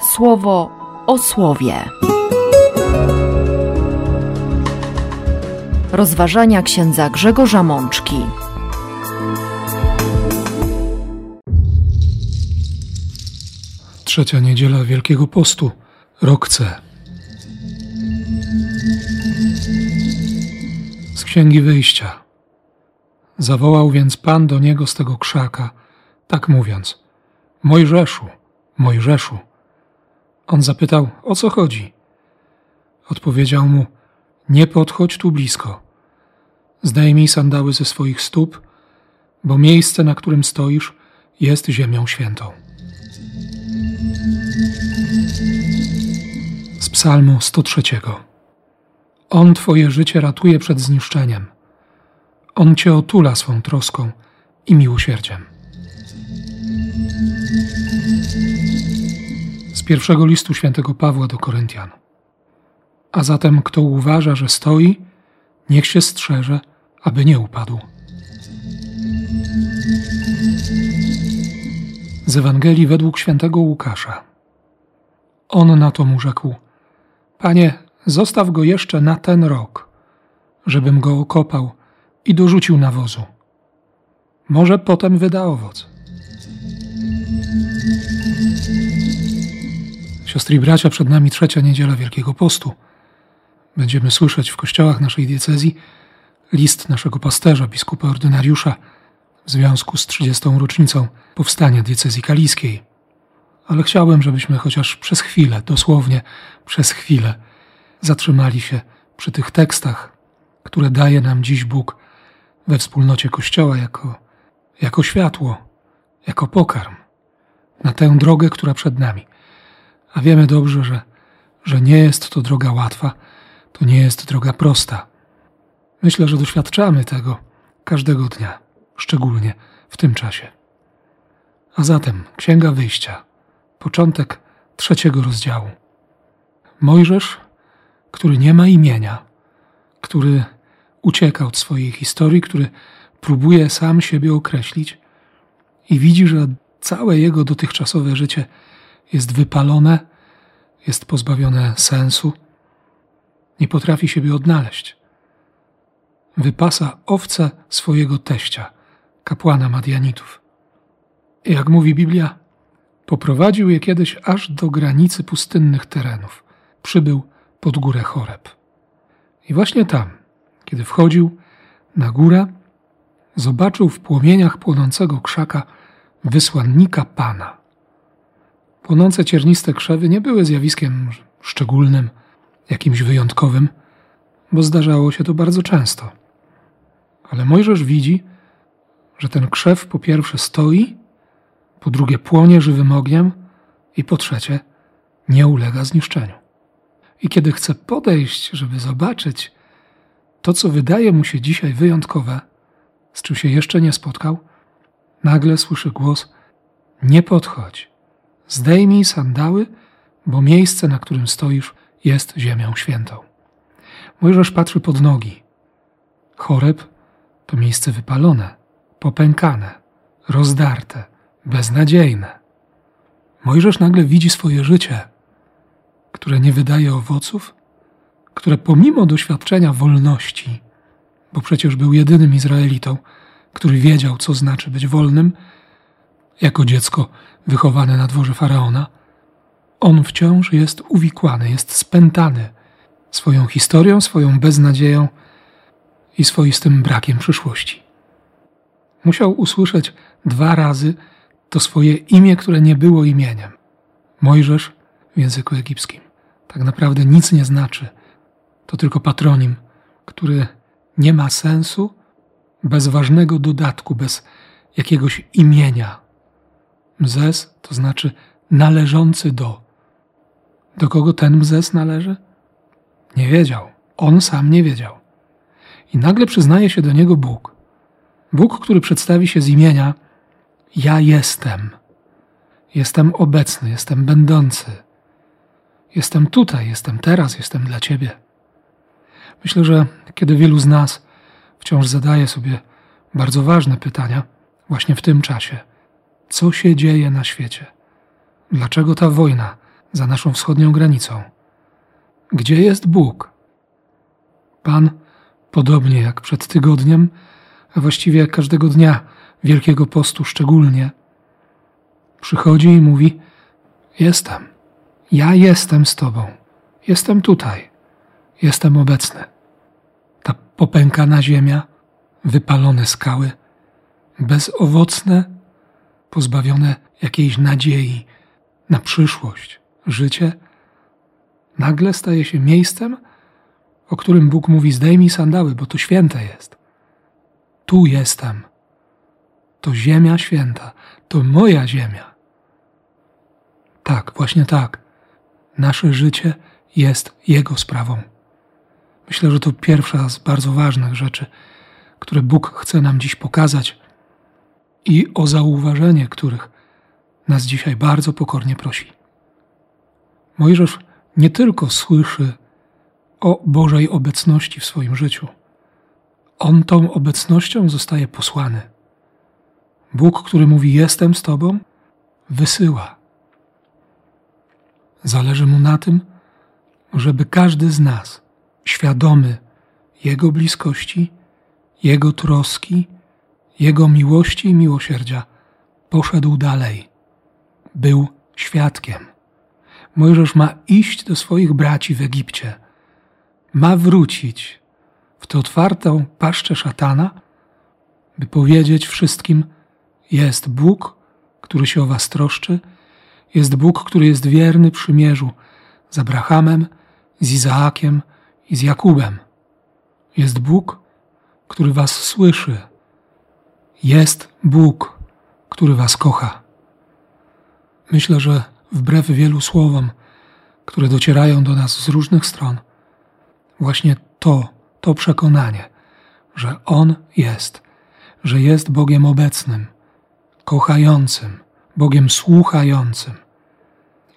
słowo o słowie. Rozważania księdza Grzegorza Mączki. Trzecia niedziela Wielkiego Postu, rok C. Z Księgi Wyjścia. Zawołał więc Pan do niego z tego krzaka, tak mówiąc: Mojżeszu, Mojżeszu. On zapytał, o co chodzi? Odpowiedział mu, nie podchodź tu blisko. Zdejmij sandały ze swoich stóp, bo miejsce, na którym stoisz, jest ziemią świętą. Z Psalmu 103. On Twoje życie ratuje przed zniszczeniem. On Cię otula swą troską i miłosierdziem. Pierwszego listu świętego Pawła do Koryntian. A zatem kto uważa, że stoi, niech się strzeże, aby nie upadł. Z Ewangelii według świętego Łukasza. On na to mu rzekł: Panie, zostaw go jeszcze na ten rok, żebym go okopał i dorzucił nawozu. Może potem wyda owoc. Siostry i bracia, przed nami trzecia niedziela Wielkiego Postu. Będziemy słyszeć w kościołach naszej diecezji list naszego pasterza, biskupa ordynariusza, w związku z 30. rocznicą powstania diecezji kaliskiej. Ale chciałbym, żebyśmy chociaż przez chwilę, dosłownie przez chwilę, zatrzymali się przy tych tekstach, które daje nam dziś Bóg we wspólnocie Kościoła jako, jako światło, jako pokarm na tę drogę, która przed nami. A wiemy dobrze, że, że nie jest to droga łatwa, to nie jest droga prosta. Myślę, że doświadczamy tego każdego dnia, szczególnie w tym czasie. A zatem Księga Wyjścia, początek trzeciego rozdziału. Mojżesz, który nie ma imienia, który ucieka od swojej historii, który próbuje sam siebie określić i widzi, że całe jego dotychczasowe życie jest wypalone, jest pozbawione sensu, nie potrafi siebie odnaleźć. Wypasa owce swojego teścia, kapłana Madianitów. Jak mówi Biblia, poprowadził je kiedyś aż do granicy pustynnych terenów. Przybył pod górę Choreb. I właśnie tam, kiedy wchodził na górę, zobaczył w płomieniach płonącego krzaka wysłannika Pana. Płonące cierniste krzewy nie były zjawiskiem szczególnym, jakimś wyjątkowym, bo zdarzało się to bardzo często. Ale Mojżesz widzi, że ten krzew po pierwsze stoi, po drugie płonie żywym ogniem i po trzecie nie ulega zniszczeniu. I kiedy chce podejść, żeby zobaczyć to, co wydaje mu się dzisiaj wyjątkowe, z czym się jeszcze nie spotkał, nagle słyszy głos: Nie podchodź, zdejmij sandały, bo miejsce, na którym stoisz, jest ziemią świętą. Mojżesz patrzy pod nogi. Choreb to miejsce wypalone, popękane, rozdarte, beznadziejne. Mojżesz nagle widzi swoje życie, które nie wydaje owoców, które pomimo doświadczenia wolności, bo przecież był jedynym Izraelitą, który wiedział, co znaczy być wolnym, jako dziecko wychowane na dworze faraona, on wciąż jest uwikłany, jest spętany swoją historią, swoją beznadzieją i swoistym brakiem przyszłości. Musiał usłyszeć dwa razy to swoje imię, które nie było imieniem. Mojżesz w języku egipskim. Tak naprawdę nic nie znaczy. To tylko patronim, który nie ma sensu bez ważnego dodatku, bez jakiegoś imienia. Mzes to znaczy należący do. Do kogo ten Mzes należy? Nie wiedział. On sam nie wiedział. I nagle przyznaje się do niego Bóg. Bóg, który przedstawi się z imienia Ja jestem. Jestem obecny, jestem będący. Jestem tutaj, jestem teraz, jestem dla Ciebie. Myślę, że kiedy wielu z nas wciąż zadaje sobie bardzo ważne pytania, właśnie w tym czasie: co się dzieje na świecie? Dlaczego ta wojna za naszą wschodnią granicą. Gdzie jest Bóg? Pan, podobnie jak przed tygodniem, a właściwie jak każdego dnia Wielkiego Postu szczególnie, przychodzi i mówi: Jestem, ja jestem z Tobą, jestem tutaj, jestem obecny. Ta popękana ziemia, wypalone skały, bezowocne, pozbawione jakiejś nadziei na przyszłość, życie, nagle staje się miejscem, o którym Bóg mówi: Zdejmij sandały, bo to święte jest. Tu jestem. To ziemia święta, to moja ziemia. Tak, właśnie tak. Nasze życie jest Jego sprawą. Myślę, że to pierwsza z bardzo ważnych rzeczy, które Bóg chce nam dziś pokazać i o zauważenie których nas dzisiaj bardzo pokornie prosi. Mojżesz nie tylko słyszy o Bożej obecności w swoim życiu, on tą obecnością zostaje posłany. Bóg, który mówi: Jestem z Tobą, wysyła. Zależy mu na tym, żeby każdy z nas, świadomy Jego bliskości, Jego troski, Jego miłości i miłosierdzia, poszedł dalej, był świadkiem. Mojżesz ma iść do swoich braci w Egipcie, ma wrócić w tę otwartą paszczę szatana, by powiedzieć wszystkim: Jest Bóg, który się o was troszczy, jest Bóg, który jest wierny przymierzu z Abrahamem, z Izaakiem i z Jakubem. Jest Bóg, który was słyszy. Jest Bóg, który was kocha. Myślę, że wbrew wielu słowom, które docierają do nas z różnych stron, właśnie to, to przekonanie, że On jest, że jest Bogiem obecnym, kochającym, Bogiem słuchającym,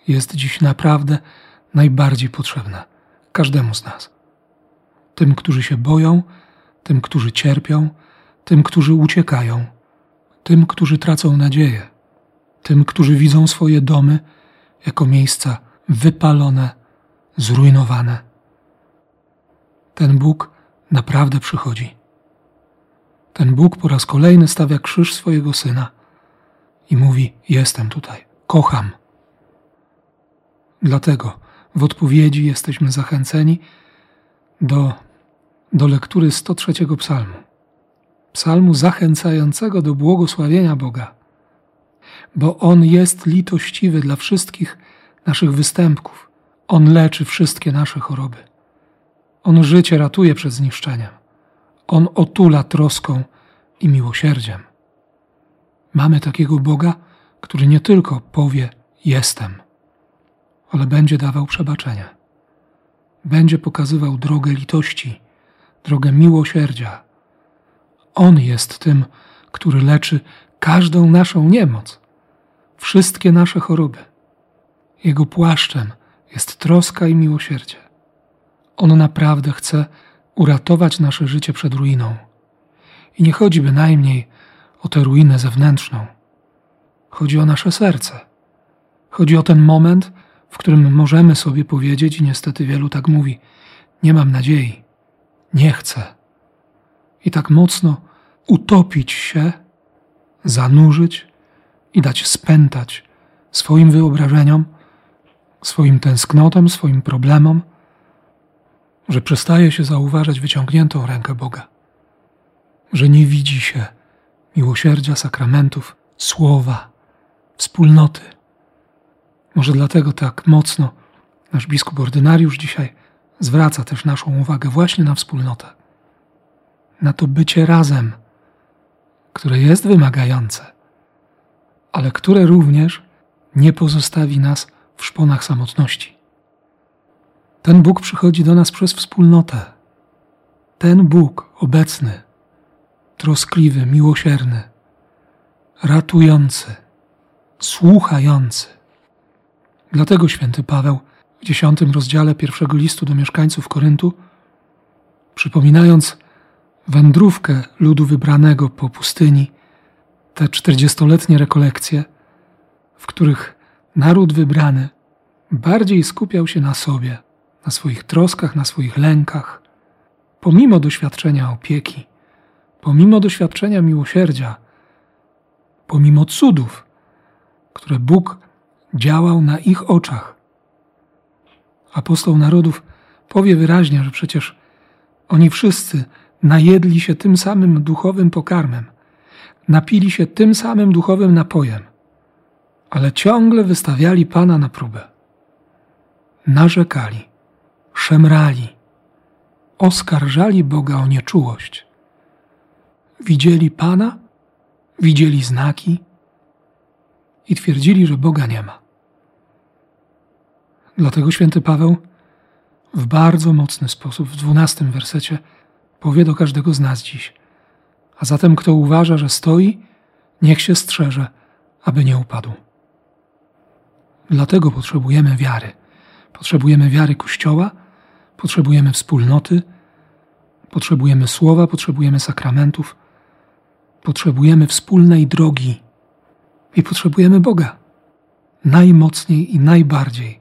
jest dziś naprawdę najbardziej potrzebne każdemu z nas. Tym, którzy się boją, tym, którzy cierpią, tym, którzy uciekają, tym, którzy tracą nadzieję, tym, którzy widzą swoje domy jako miejsca wypalone, zrujnowane. Ten Bóg naprawdę przychodzi. Ten Bóg po raz kolejny stawia krzyż swojego syna i mówi: Jestem tutaj, kocham. Dlatego w odpowiedzi jesteśmy zachęceni do, do lektury 103 psalmu. Psalmu zachęcającego do błogosławienia Boga, bo On jest litościwy dla wszystkich naszych występków. On leczy wszystkie nasze choroby. On życie ratuje przed zniszczeniem. On otula troską i miłosierdziem. Mamy takiego Boga, który nie tylko powie: Jestem, ale będzie dawał przebaczenie. Będzie pokazywał drogę litości, drogę miłosierdzia. On jest tym, który leczy każdą naszą niemoc, wszystkie nasze choroby. Jego płaszczem jest troska i miłosierdzie. On naprawdę chce uratować nasze życie przed ruiną. I nie chodzi bynajmniej o tę ruinę zewnętrzną. Chodzi o nasze serce. Chodzi o ten moment, w którym możemy sobie powiedzieć, i niestety wielu tak mówi: Nie mam nadziei, nie chcę. I tak mocno utopić się, zanurzyć i dać spętać swoim wyobrażeniom, swoim tęsknotom, swoim problemom, że przestaje się zauważać wyciągniętą rękę Boga, że nie widzi się miłosierdzia, sakramentów, słowa, wspólnoty. Może dlatego tak mocno nasz biskup ordynariusz dzisiaj zwraca też naszą uwagę właśnie na wspólnotę, na to bycie razem, które jest wymagające, ale które również nie pozostawi nas w szponach samotności. Ten Bóg przychodzi do nas przez wspólnotę. Ten Bóg obecny, troskliwy, miłosierny, ratujący, słuchający. Dlatego święty Paweł w dziesiątym rozdziale pierwszego listu do mieszkańców Koryntu, przypominając wędrówkę ludu wybranego po pustyni, te czterdziestoletnie rekolekcje, w których naród wybrany bardziej skupiał się na sobie, na swoich troskach, na swoich lękach, pomimo doświadczenia opieki, pomimo doświadczenia miłosierdzia, pomimo cudów, które Bóg działał na ich oczach. Apostoł narodów powie wyraźnie, że przecież oni wszyscy najedli się tym samym duchowym pokarmem, napili się tym samym duchowym napojem, ale ciągle wystawiali Pana na próbę. Narzekali, szemrali, oskarżali Boga o nieczułość. Widzieli Pana, widzieli znaki i twierdzili, że Boga nie ma. Dlatego święty Paweł w bardzo mocny sposób w dwunastym wersecie powie do każdego z nas dziś. A zatem kto uważa, że stoi, niech się strzeże, aby nie upadł. Dlatego potrzebujemy wiary. Potrzebujemy wiary Kościoła, potrzebujemy wspólnoty, potrzebujemy słowa, potrzebujemy sakramentów, potrzebujemy wspólnej drogi i potrzebujemy Boga. Najmocniej i najbardziej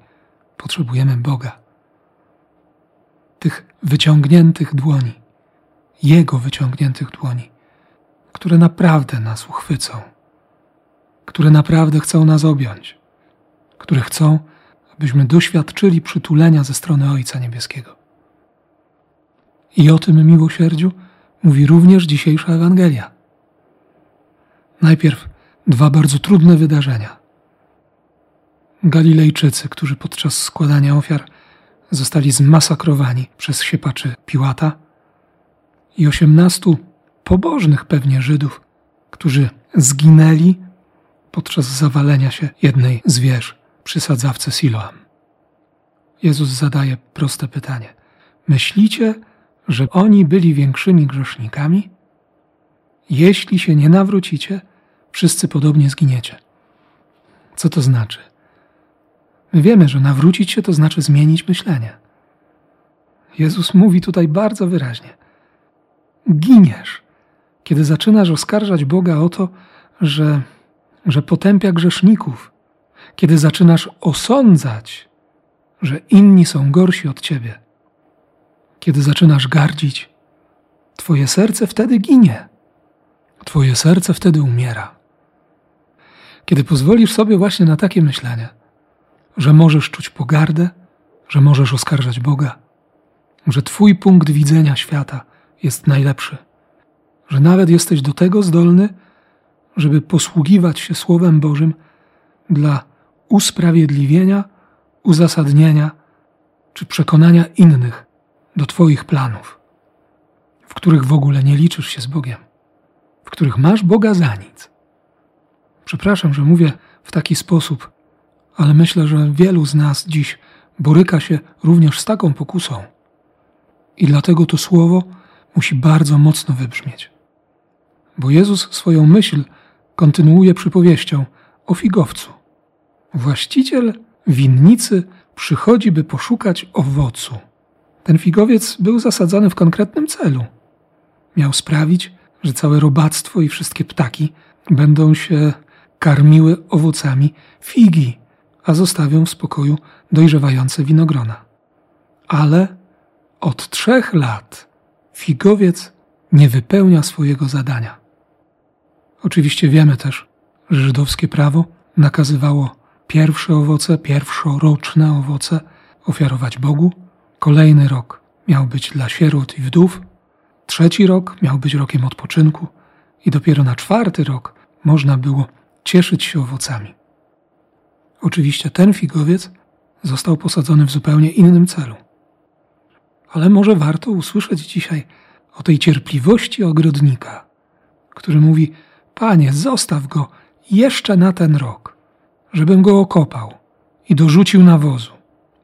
potrzebujemy Boga. Tych wyciągniętych dłoni, Jego wyciągniętych dłoni, które naprawdę nas uchwycą, które naprawdę chcą nas objąć, które chcą, abyśmy doświadczyli przytulenia ze strony Ojca Niebieskiego. I o tym miłosierdziu mówi również dzisiejsza Ewangelia. Najpierw dwa bardzo trudne wydarzenia. Galilejczycy, którzy podczas składania ofiar zostali zmasakrowani przez siepaczy Piłata i osiemnastu pobożnych pewnie Żydów, którzy zginęli podczas zawalenia się jednej z wież przy sadzawce Siloam. Jezus zadaje proste pytanie. Myślicie, że oni byli większymi grzesznikami? Jeśli się nie nawrócicie, wszyscy podobnie zginiecie. Co to znaczy? My wiemy, że nawrócić się to znaczy zmienić myślenie. Jezus mówi tutaj bardzo wyraźnie: Giniesz, kiedy zaczynasz oskarżać Boga o to, że, że potępia grzeszników, kiedy zaczynasz osądzać, że inni są gorsi od ciebie, kiedy zaczynasz gardzić, Twoje serce wtedy ginie, Twoje serce wtedy umiera. Kiedy pozwolisz sobie właśnie na takie myślenie, że możesz czuć pogardę, że możesz oskarżać Boga, że Twój punkt widzenia świata jest najlepszy, że nawet jesteś do tego zdolny, żeby posługiwać się Słowem Bożym dla usprawiedliwienia, uzasadnienia czy przekonania innych do Twoich planów, w których w ogóle nie liczysz się z Bogiem, w których masz Boga za nic. Przepraszam, że mówię w taki sposób, ale myślę, że wielu z nas dziś boryka się również z taką pokusą. I dlatego to słowo musi bardzo mocno wybrzmieć. Bo Jezus swoją myśl kontynuuje przypowieścią o figowcu. Właściciel winnicy przychodzi, by poszukać owocu. Ten figowiec był zasadzony w konkretnym celu. Miał sprawić, że całe robactwo i wszystkie ptaki będą się karmiły owocami figi, a zostawią w spokoju dojrzewające winogrona. Ale od trzech lat figowiec nie wypełnia swojego zadania. Oczywiście wiemy też, że żydowskie prawo nakazywało pierwsze owoce, pierwszoroczne owoce ofiarować Bogu. Kolejny rok miał być dla sierot i wdów. Trzeci rok miał być rokiem odpoczynku i dopiero na czwarty rok można było cieszyć się owocami. Oczywiście ten figowiec został posadzony w zupełnie innym celu. Ale może warto usłyszeć dzisiaj o tej cierpliwości ogrodnika, który mówi: Panie, zostaw go jeszcze na ten rok, żebym go okopał i dorzucił nawozu.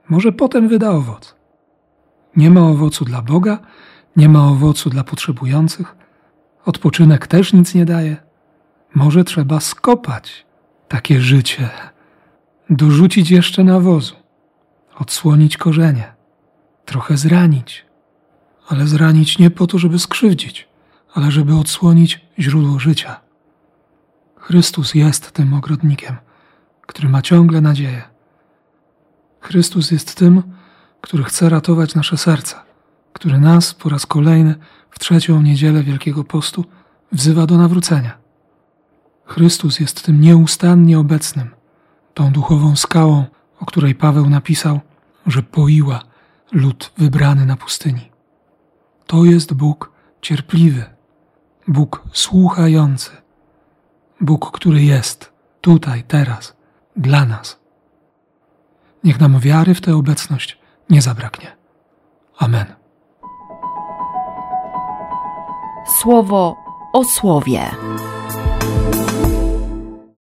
Może potem wyda owoc. Nie ma owocu dla Boga, nie ma owocu dla potrzebujących, odpoczynek też nic nie daje. Może trzeba skopać takie życie, dorzucić jeszcze nawozu, odsłonić korzenie, trochę zranić, ale zranić nie po to, żeby skrzywdzić, ale żeby odsłonić źródło życia. Chrystus jest tym ogrodnikiem, który ma ciągle nadzieję. Chrystus jest tym, który chce ratować nasze serca, który nas po raz kolejny w trzecią niedzielę Wielkiego Postu wzywa do nawrócenia. Chrystus jest tym nieustannie obecnym, tą duchową skałą, o której Paweł napisał, że poiła lud wybrany na pustyni. To jest Bóg cierpliwy, Bóg słuchający, Bóg, który jest tutaj, teraz, dla nas. Niech nam wiary w tę obecność nie zabraknie. Amen. Słowo o słowie.